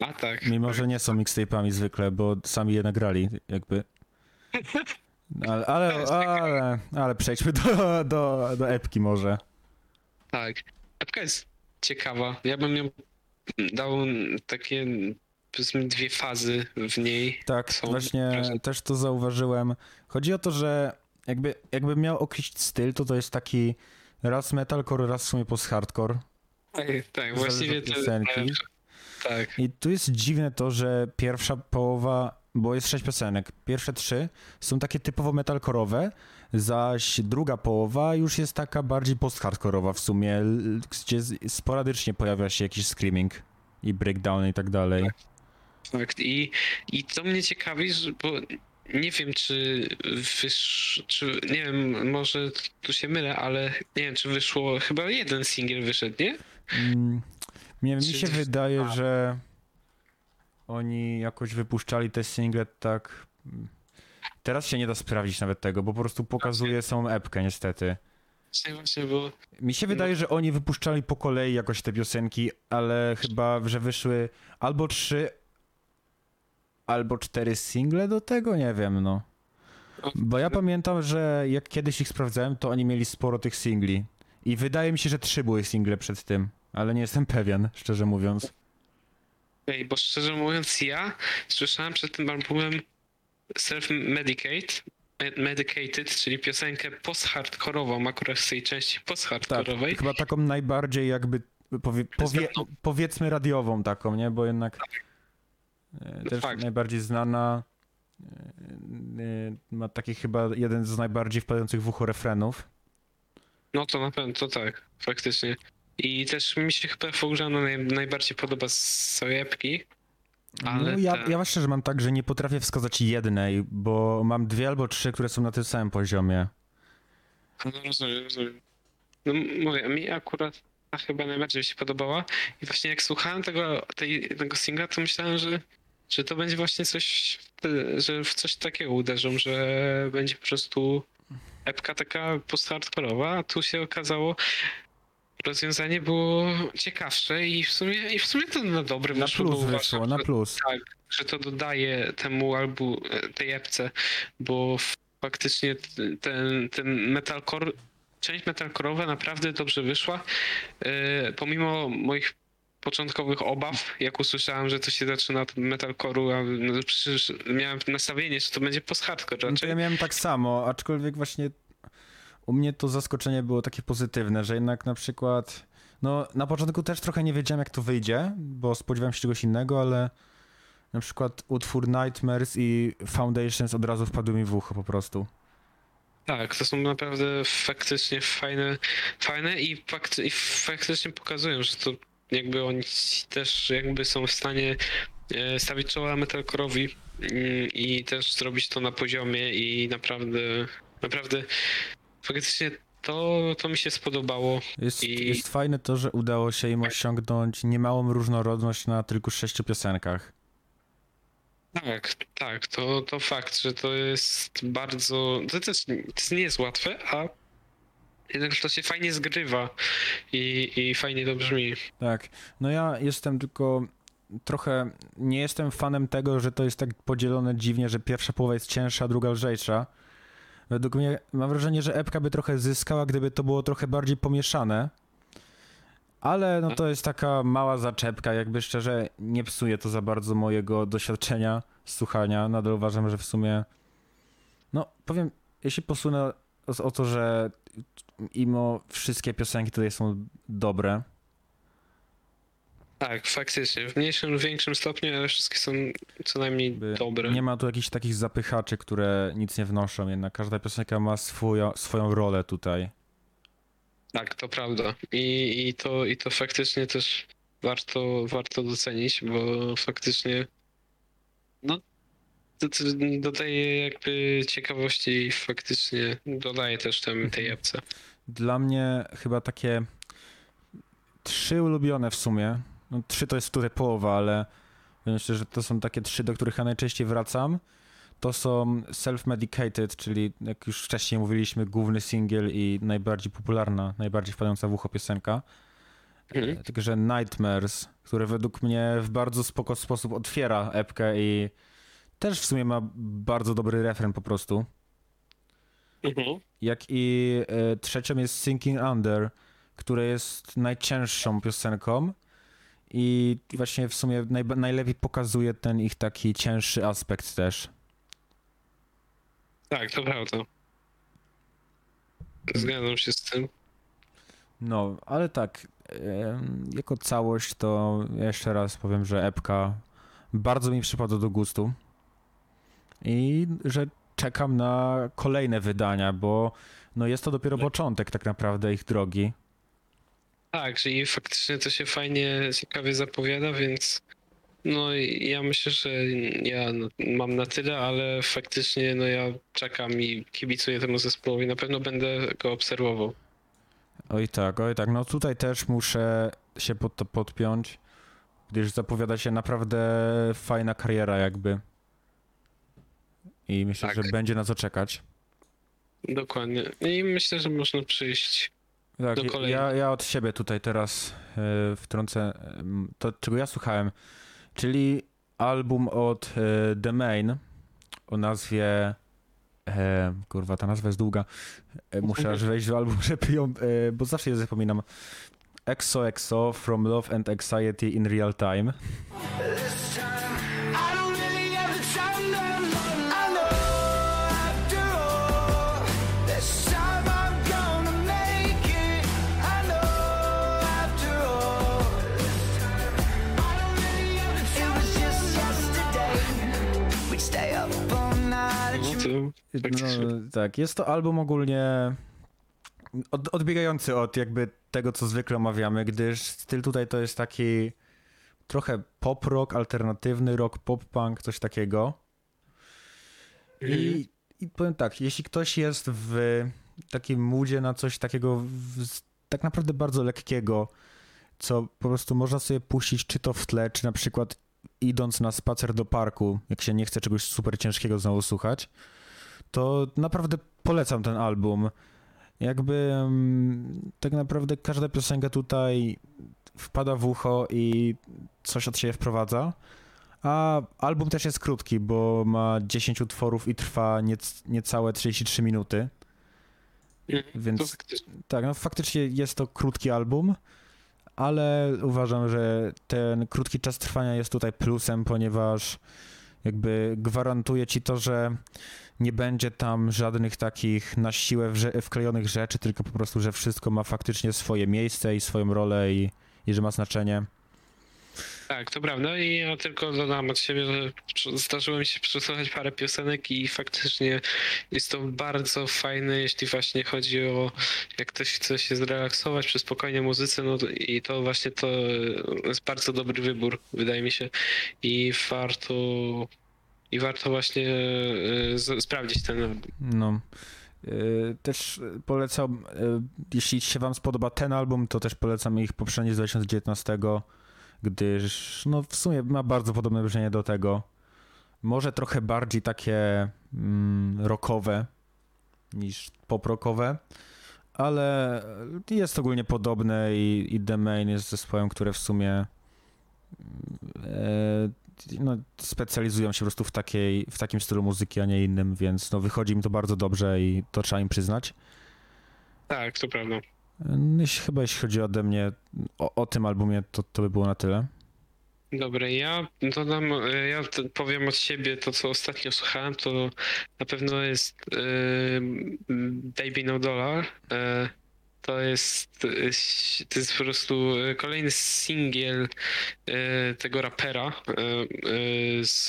A tak. mimo że nie są mixtape'ami zwykle, bo sami je nagrali, jakby. (laughs) Ale, ale, ale, ale przejdźmy do, do, do epki może. Tak. Epka jest ciekawa. Ja bym ją dał takie powiedzmy dwie fazy w niej. Tak, Są właśnie też to zauważyłem. Chodzi o to, że jakby, jakby miał określić styl, to to jest taki raz metalcore, raz w sumie post-hardcore. Tak, tak właściwie to piosenki. Tak. I tu jest dziwne to, że pierwsza połowa, bo jest sześć piosenek, pierwsze trzy są takie typowo metalkorowe, zaś druga połowa już jest taka bardziej post-hardkorowa w sumie, gdzie sporadycznie pojawia się jakiś screaming i breakdown i tak dalej. Tak, i, i to mnie ciekawi, bo nie wiem, czy wysz, czy nie wiem, może tu się mylę, ale nie wiem, czy wyszło, chyba jeden singiel wyszedł, nie? Mm, nie wiem, mi Czy- się wydaje, a. że oni jakoś wypuszczali te single tak... Teraz się nie da sprawdzić nawet tego, bo po prostu pokazuje samą epkę niestety. Właśnie, bo Mi się wydaje, że oni wypuszczali po kolei jakoś te piosenki, ale chyba, że wyszły albo trzy, albo cztery single do tego, nie wiem, no. Bo ja pamiętam, że jak kiedyś ich sprawdzałem, to oni mieli sporo tych singli. I wydaje mi się, że trzy były single przed tym, ale nie jestem pewien, szczerze mówiąc. Ej, bo szczerze mówiąc, ja słyszałem przed tym albumem Self-Medicate, Me- Medicated, czyli piosenkę post-hardkorową, akurat z tej części Tak, post-hardkorowej. chyba taką najbardziej jakby, powie, powie, powiedzmy radiową taką, nie? Bo jednak No też fakt. najbardziej znana, e, e, ma taki chyba jeden z najbardziej wpadających w ucho refrenów. No to na pewno, to tak, faktycznie. I też mi się chyba naj, najbardziej podoba z całej epki. Ale no, ja, te- ja właśnie, że mam tak, że nie potrafię wskazać jednej, bo mam dwie albo trzy, które są na tym samym poziomie. No rozumiem, rozumiem. No mówię, mi akurat ta chyba najbardziej mi się podobała. I właśnie jak słuchałem tego, tej, tego singla, to myślałem, że, że to będzie właśnie coś, że w coś takiego uderzą, że będzie po prostu epka taka post-hardkorowa, a tu się okazało, rozwiązanie było ciekawsze i w sumie, i w sumie to na dobre Na wyszło, plus wyszło, na plus. tak, że to dodaje temu albu, tej epce, bo faktycznie ten, ten metalcore, część metalcore'owa naprawdę dobrze wyszła. E, pomimo moich początkowych obaw, jak usłyszałem, że to się zaczyna od metalcore'u, a no, przecież miałem nastawienie, że to będzie post-hardcore No to raczej. ja miałem tak samo, aczkolwiek właśnie u mnie to zaskoczenie było takie pozytywne, że jednak na przykład, no na początku też trochę nie wiedziałem jak to wyjdzie, bo spodziewałem się czegoś innego, ale na przykład utwór Nightmares i Foundations od razu wpadły mi w ucho po prostu. Tak, to są naprawdę faktycznie fajne, fajne i, fakty, i faktycznie pokazują, że to jakby oni też jakby są w stanie e, stawić czoła metalcore'owi mm, i też zrobić to na poziomie i naprawdę, naprawdę faktycznie to, to mi się spodobało. Jest, I- jest fajne to, że udało się im osiągnąć niemałą różnorodność na tylko sześciu piosenkach. Tak, tak, to, to fakt, że to jest bardzo, to też to nie jest łatwe, a jednak to się fajnie zgrywa i, i fajnie to brzmi. Tak, no ja jestem tylko trochę, nie jestem fanem tego, że to jest tak podzielone dziwnie, że pierwsza połowa jest cięższa, druga lżejsza. Według mnie mam wrażenie, że epka by trochę zyskała, gdyby to było trochę bardziej pomieszane. Ale no to jest taka mała zaczepka, jakby szczerze nie psuje to za bardzo mojego doświadczenia słuchania. Nadal uważam, że w sumie no powiem, jeśli posunę o, o to, że imo wszystkie piosenki tutaj są dobre, Tak, faktycznie. W mniejszym lub większym stopniu, ale wszystkie są co najmniej Jakby dobre. Nie ma tu jakichś takich zapychaczy, które nic nie wnoszą, jednak każda piosenka ma swoją, swoją rolę tutaj. Tak, to prawda. I, i, to, I to faktycznie też warto, warto docenić, bo faktycznie dodaje jakby ciekawości i faktycznie dodaje też tem, tej epce. Dla mnie chyba takie trzy ulubione w sumie. No, trzy to jest tutaj połowa, ale myślę, że to są takie trzy, do których ja najczęściej wracam. To są Self-Medicated, czyli jak już wcześniej mówiliśmy, główny singiel i najbardziej popularna, najbardziej wpadająca w ucho piosenka. Mhm. Tylko, że Nightmares, które według mnie w bardzo spoko sposób otwiera epkę i też w sumie ma bardzo dobry refren po prostu. Mhm. Jak i e, trzecią jest Sinking Under, które jest najcięższą piosenką i właśnie w sumie naj, najlepiej pokazuje ten ich taki cięższy aspekt też. Tak, to prawda. Zgadzam się z tym. No, ale tak, jako całość to jeszcze raz powiem, że epka bardzo mi przypadła do gustu i że czekam na kolejne wydania, bo no jest to dopiero początek tak naprawdę ich drogi. Tak, i faktycznie to się fajnie, ciekawie zapowiada, więc no ja myślę, że ja no, mam na tyle, ale faktycznie no ja czekam i kibicuję temu zespołowi. Na pewno będę go obserwował. Oj tak, oj tak, no tutaj też muszę się pod to podpiąć, gdyż zapowiada się naprawdę fajna kariera jakby. I myślę, Tak. że będzie na co czekać. Dokładnie. I myślę, że można przyjść. Tak, Do kolejnych. ja, ja od siebie tutaj teraz e, wtrącę em, to, czego ja słuchałem, czyli album od e, The Main o nazwie e, kurwa, ta nazwa jest długa. E, muszę (laughs) aż wejść w album, (laughs) żeby ją, e, bo zawsze je zapominam. EXO EXO From Love and Anxiety in Real Time. This time, No faktycznie. No, tak, jest to album ogólnie od, odbiegający od jakby tego, co zwykle omawiamy, gdyż styl tutaj to jest taki trochę pop rock, alternatywny rock, pop punk, coś takiego. Mhm. I, I powiem tak, jeśli ktoś jest w takim moodzie na coś takiego w, tak naprawdę bardzo lekkiego, co po prostu można sobie puścić czy to w tle, czy na przykład idąc na spacer do parku, jak się nie chce czegoś super ciężkiego znowu słuchać, to naprawdę polecam ten album. Jakby mm, tak naprawdę każda piosenka tutaj wpada w ucho i coś od siebie wprowadza. A album też jest krótki, bo ma 10 utworów i trwa niec, niecałe 33 minuty. Mhm. Więc tak, no faktycznie jest to krótki album, ale uważam, że ten krótki czas trwania jest tutaj plusem, ponieważ jakby gwarantuje ci to, że nie będzie tam żadnych takich na siłę wklejonych rzeczy, tylko po prostu, że wszystko ma faktycznie swoje miejsce i swoją rolę i, i że ma znaczenie. Tak, to prawda i ja tylko dodam od siebie, że zdarzyło mi się przesłuchać parę piosenek i faktycznie jest to bardzo fajne, jeśli właśnie chodzi o jak ktoś chce się zrelaksować przy spokojnej muzyce, no i to właśnie to jest bardzo dobry wybór, wydaje mi się i warto i warto właśnie e, z- sprawdzić ten. No. Yy, Też polecam, yy, jeśli się wam spodoba ten album, to też polecam ich poprzedni z 2019, gdyż no w sumie ma bardzo podobne brzmienie do tego. Może trochę bardziej takie mm, rockowe niż pop-rockowe, ale jest ogólnie podobne i, i The Main jest zespołem, które w sumie e, no, specjalizują się po prostu w, takiej, w takim stylu muzyki, a nie innym, więc no, wychodzi im to bardzo dobrze i to trzeba im przyznać. Tak, to prawda. No, chyba jeśli chodzi ode mnie o, o tym albumie, to, to by było na tyle. Dobre, ja dodam, e, ja powiem od siebie to, co ostatnio słuchałem, to na pewno jest e, Baby No Dollar. E, to jest, ś- to jest po prostu e, kolejny singiel e, tego rapera z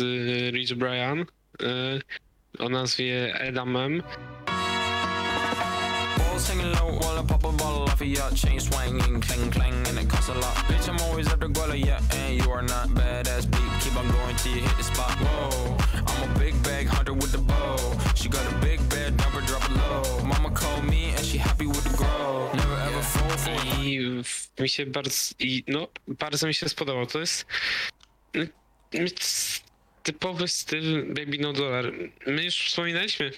Rich Brian o nazwie Edamem. Hanging low while I pop a off of. Chain swinging, clang clang, and it costs a lot. Bitch, I'm always at the guala, yeah, and you are not badass beat. Keep on going till you hit the spot. Whoa, I'm a big bag hunter with the bow. She got a big I mi się bardzo, i no, bardzo mi się spodobał. To jest no, c- typowy styl Baby No Dollar. My już wspominaliśmy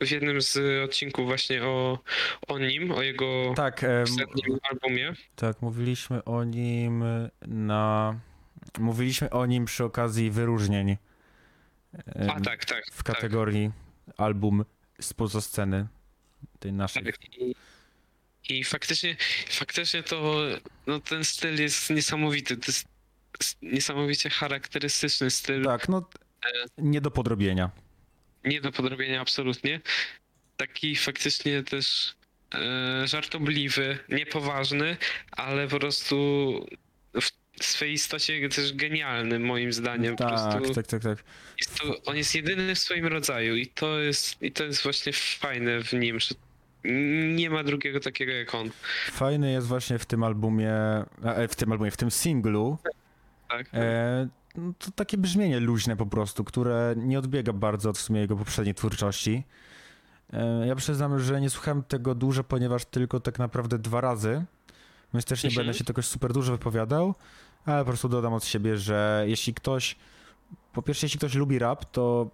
w jednym z odcinków właśnie o, o nim, o jego Tak, em, ostatnim albumie. tak, mówiliśmy o nim na... Mówiliśmy o nim przy okazji wyróżnień. em, A tak, tak. W kategorii album spoza sceny tej naszej. tak. I, I faktycznie, faktycznie to, no ten styl jest niesamowity. To jest niesamowicie charakterystyczny styl. Tak, no nie do podrobienia. nie do podrobienia absolutnie. Taki faktycznie też e, żartobliwy, niepoważny, ale po prostu w swej istocie też genialny moim zdaniem. Tak, prostu tak, tak, tak. jest to, on jest jedyny w swoim rodzaju i to jest, i to jest właśnie fajne w nim, że nie ma drugiego takiego jak on. Fajny jest właśnie w tym albumie, e, w tym albumie, w tym singlu, Tak? e, no to takie brzmienie luźne po prostu, które nie odbiega bardzo od w sumie jego poprzedniej twórczości. E, ja przyznam, że nie słuchałem tego dużo, ponieważ tylko tak naprawdę dwa razy, więc też nie Mhm. będę się tego super dużo wypowiadał, ale po prostu dodam od siebie, że jeśli ktoś, po pierwsze jeśli ktoś lubi rap, to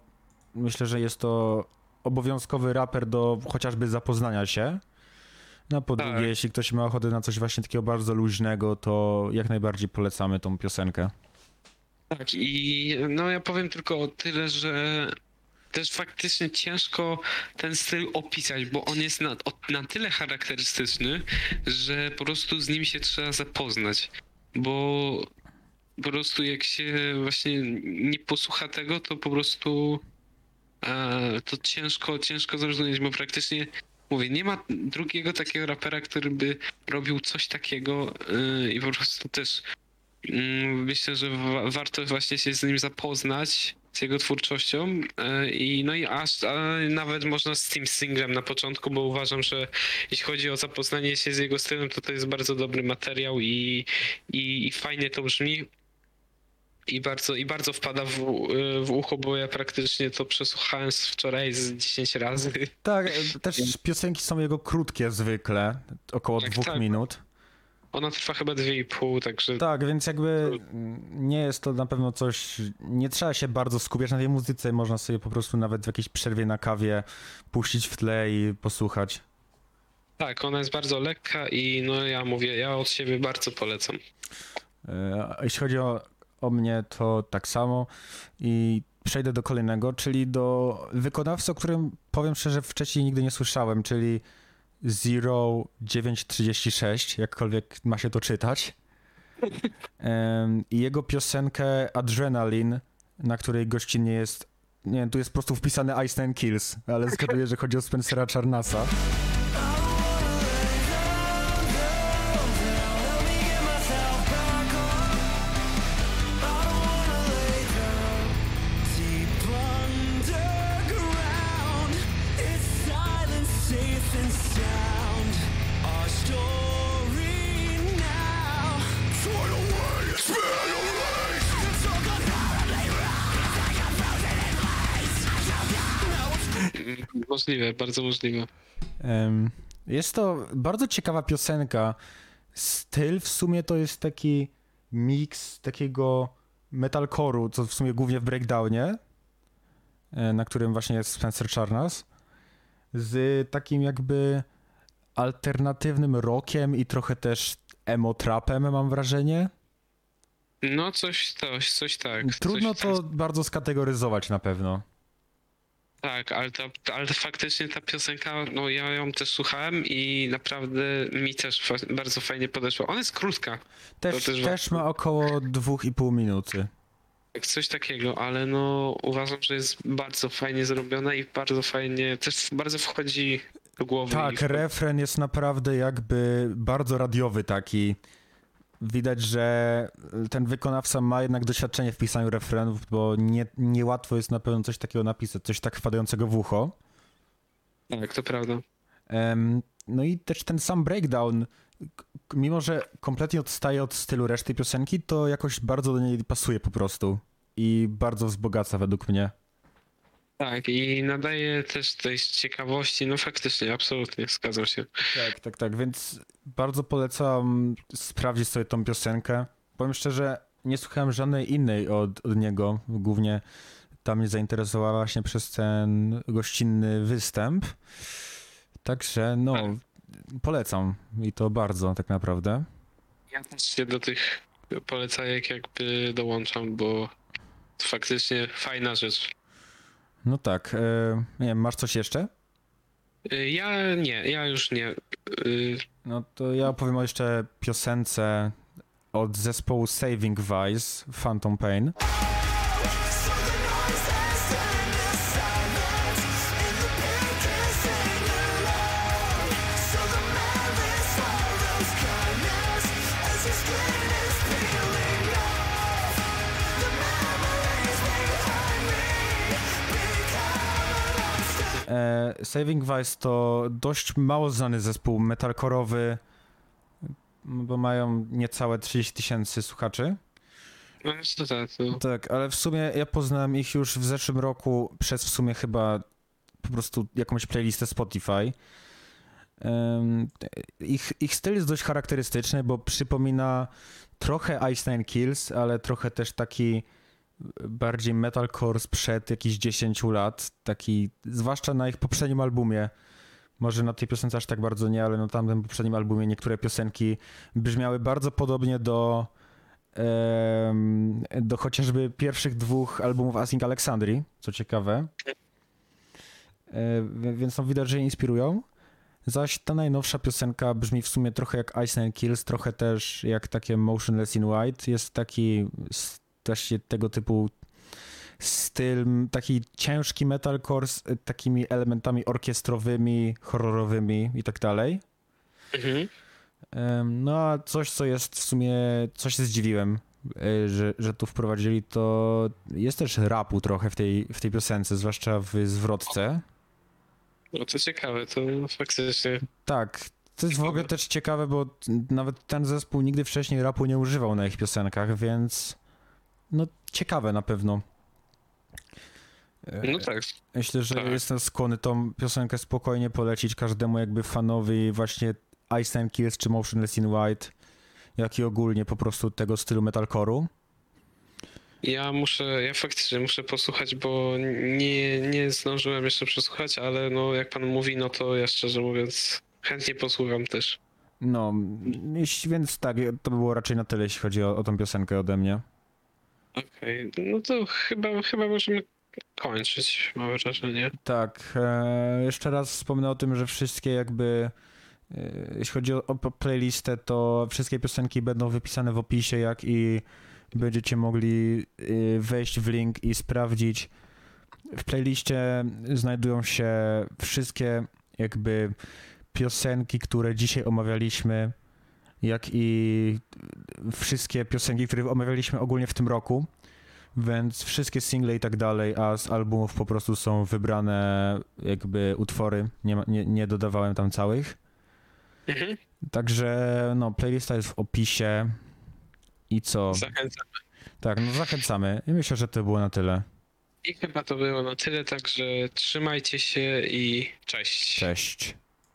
myślę, że jest to obowiązkowy raper do chociażby zapoznania się. No po Tak. drugie, jeśli ktoś ma ochotę na coś właśnie takiego bardzo luźnego, to jak najbardziej polecamy tą piosenkę. Tak, i no ja powiem tylko o tyle, że też faktycznie ciężko ten styl opisać, bo on jest na, na tyle charakterystyczny, że po prostu z nim się trzeba zapoznać. Bo po prostu jak się właśnie nie posłucha tego, to po prostu e, to ciężko, ciężko zrozumieć, bo praktycznie mówię, nie ma drugiego takiego rapera, który by robił coś takiego e, i po prostu też Mm, Myślę, że wa- warto właśnie się z nim zapoznać, z jego twórczością e, i no i aż a nawet można z tym singlem na początku, bo uważam, że jeśli chodzi o zapoznanie się z jego stylem, to to jest bardzo dobry materiał i, i, i fajnie to brzmi. I bardzo, I bardzo wpada w, w ucho, bo ja praktycznie to przesłuchałem z wczoraj z 10 razy. Tak, e, też piosenki są jego krótkie zwykle, około Tak, dwóch tak. minut. Ona trwa chyba 2,5, także Tak, więc jakby nie jest to na pewno coś, nie trzeba się bardzo skupiać na tej muzyce, można sobie po prostu nawet w jakiejś przerwie na kawie puścić w tle i posłuchać. tak, ona jest bardzo lekka i no ja mówię, ja od siebie bardzo polecam. E, Jeśli chodzi o, o mnie, to tak samo i przejdę do kolejnego, czyli do wykonawcy, o którym powiem szczerze wcześniej nigdy nie słyszałem, czyli Zero 936, jakkolwiek ma się to czytać. I jego piosenkę Adrenaline, na której gościnnie jest, nie wiem, tu jest po prostu wpisane Ice Nine Kills, ale zgaduję, że chodzi o Spencera Charnasa. Możliwe, bardzo możliwe. Jest to bardzo ciekawa piosenka. Styl w sumie to jest taki miks takiego metalcore'u, co w sumie głównie w breakdownie, e, na którym właśnie jest Spencer Charnas, z takim jakby alternatywnym rockiem i trochę też emo trapem, mam wrażenie. No coś, coś, coś tak. Trudno coś, to bardzo skategoryzować na pewno. Tak, ale, to, ale faktycznie ta piosenka, no ja ją też słuchałem i naprawdę mi też bardzo fajnie podeszła. Ona jest krótka, Też, też też ma około 2,5 minuty. jak coś takiego, ale no uważam, że jest bardzo fajnie zrobiona i bardzo fajnie, też bardzo wchodzi do głowy. Tak, refren jest naprawdę jakby bardzo radiowy taki. Widać, że ten wykonawca ma jednak doświadczenie w pisaniu refrenów, bo nie, niełatwo jest na pewno coś takiego napisać, coś tak wpadającego w ucho. Tak, to prawda. No i też ten sam breakdown, mimo że kompletnie odstaje od stylu reszty piosenki, to jakoś bardzo do niej pasuje po prostu. I bardzo wzbogaca według mnie. Tak, i nadaje też tej ciekawości, no faktycznie, absolutnie, zgadzam się. Tak, tak, tak, więc bardzo polecam sprawdzić sobie tą piosenkę. Powiem szczerze, nie słuchałem żadnej innej od, od niego, głównie ta mnie zainteresowała właśnie przez ten gościnny występ. Także no, polecam i to bardzo tak naprawdę. Ja też się do tych polecajek jakby dołączam, bo faktycznie fajna rzecz. No tak, e, nie wiem, masz coś jeszcze? Y, Ja nie, ja już nie. Y, No to ja opowiem o jeszcze piosence od zespołu Saving Vice, Phantom Pain. Saving Vice to dość mało znany zespół metalkorowy, bo mają niecałe 30 tysięcy słuchaczy. no to tak, to Tak, ale w sumie ja poznałem ich już w zeszłym roku przez w sumie chyba po prostu jakąś playlistę Spotify. Em, ich, ich styl jest dość charakterystyczny, bo przypomina trochę Ice Nine Kills, ale trochę też taki bardziej metalcore sprzed jakichś 10 lat, taki, zwłaszcza na ich poprzednim albumie. Może na tej piosence aż tak bardzo nie, ale na tamtym poprzednim albumie niektóre piosenki brzmiały bardzo podobnie do do chociażby pierwszych dwóch albumów Async Alexandrii, co ciekawe. E, Więc no widać, że je inspirują. Zaś ta najnowsza piosenka brzmi w sumie trochę jak Ice Nine Kills, trochę też jak takie Motionless in White. Jest taki właśnie tego typu styl, taki ciężki metalcore z takimi elementami orkiestrowymi, horrorowymi i tak dalej. mhm. No a coś, co jest w sumie, coś się zdziwiłem, y, że, że tu wprowadzili, to jest też rapu trochę w tej, w tej piosence, zwłaszcza w zwrotce. No to ciekawe, to faktycznie. Tak, to jest w ogóle też ciekawe, bo nawet ten zespół nigdy wcześniej rapu nie używał na ich piosenkach, więc no ciekawe na pewno. No tak, Myślę, że tak. jestem skłonny tą piosenkę spokojnie polecić każdemu jakby fanowi właśnie Ice Nine Kills czy Motionless in White, jak i ogólnie po prostu tego stylu metalcore'u. ja muszę, ja faktycznie muszę posłuchać, bo nie, nie zdążyłem jeszcze przesłuchać, ale no jak pan mówi, no to ja szczerze mówiąc chętnie posłucham też. No, więc tak, to by było raczej na tyle, jeśli chodzi o, o tą piosenkę ode mnie. Okej, no to chyba, chyba możemy kończyć, mam wrażenie. Tak, e, jeszcze raz wspomnę o tym, że wszystkie jakby, e, jeśli chodzi o, playlistę, to wszystkie piosenki będą wypisane w opisie, jak i będziecie mogli e, wejść w link i sprawdzić. W playliście znajdują się wszystkie jakby piosenki, które dzisiaj omawialiśmy, jak i wszystkie piosenki, które omawialiśmy ogólnie w tym roku. Więc wszystkie single i tak dalej, a z albumów po prostu są wybrane jakby utwory, nie, ma, nie, nie dodawałem tam całych. Mhm. Także no, playlista jest w opisie i co? Zachęcam. Tak, no zachęcamy i myślę, że to było na tyle. I chyba to było na tyle, także trzymajcie się i cześć. Cześć.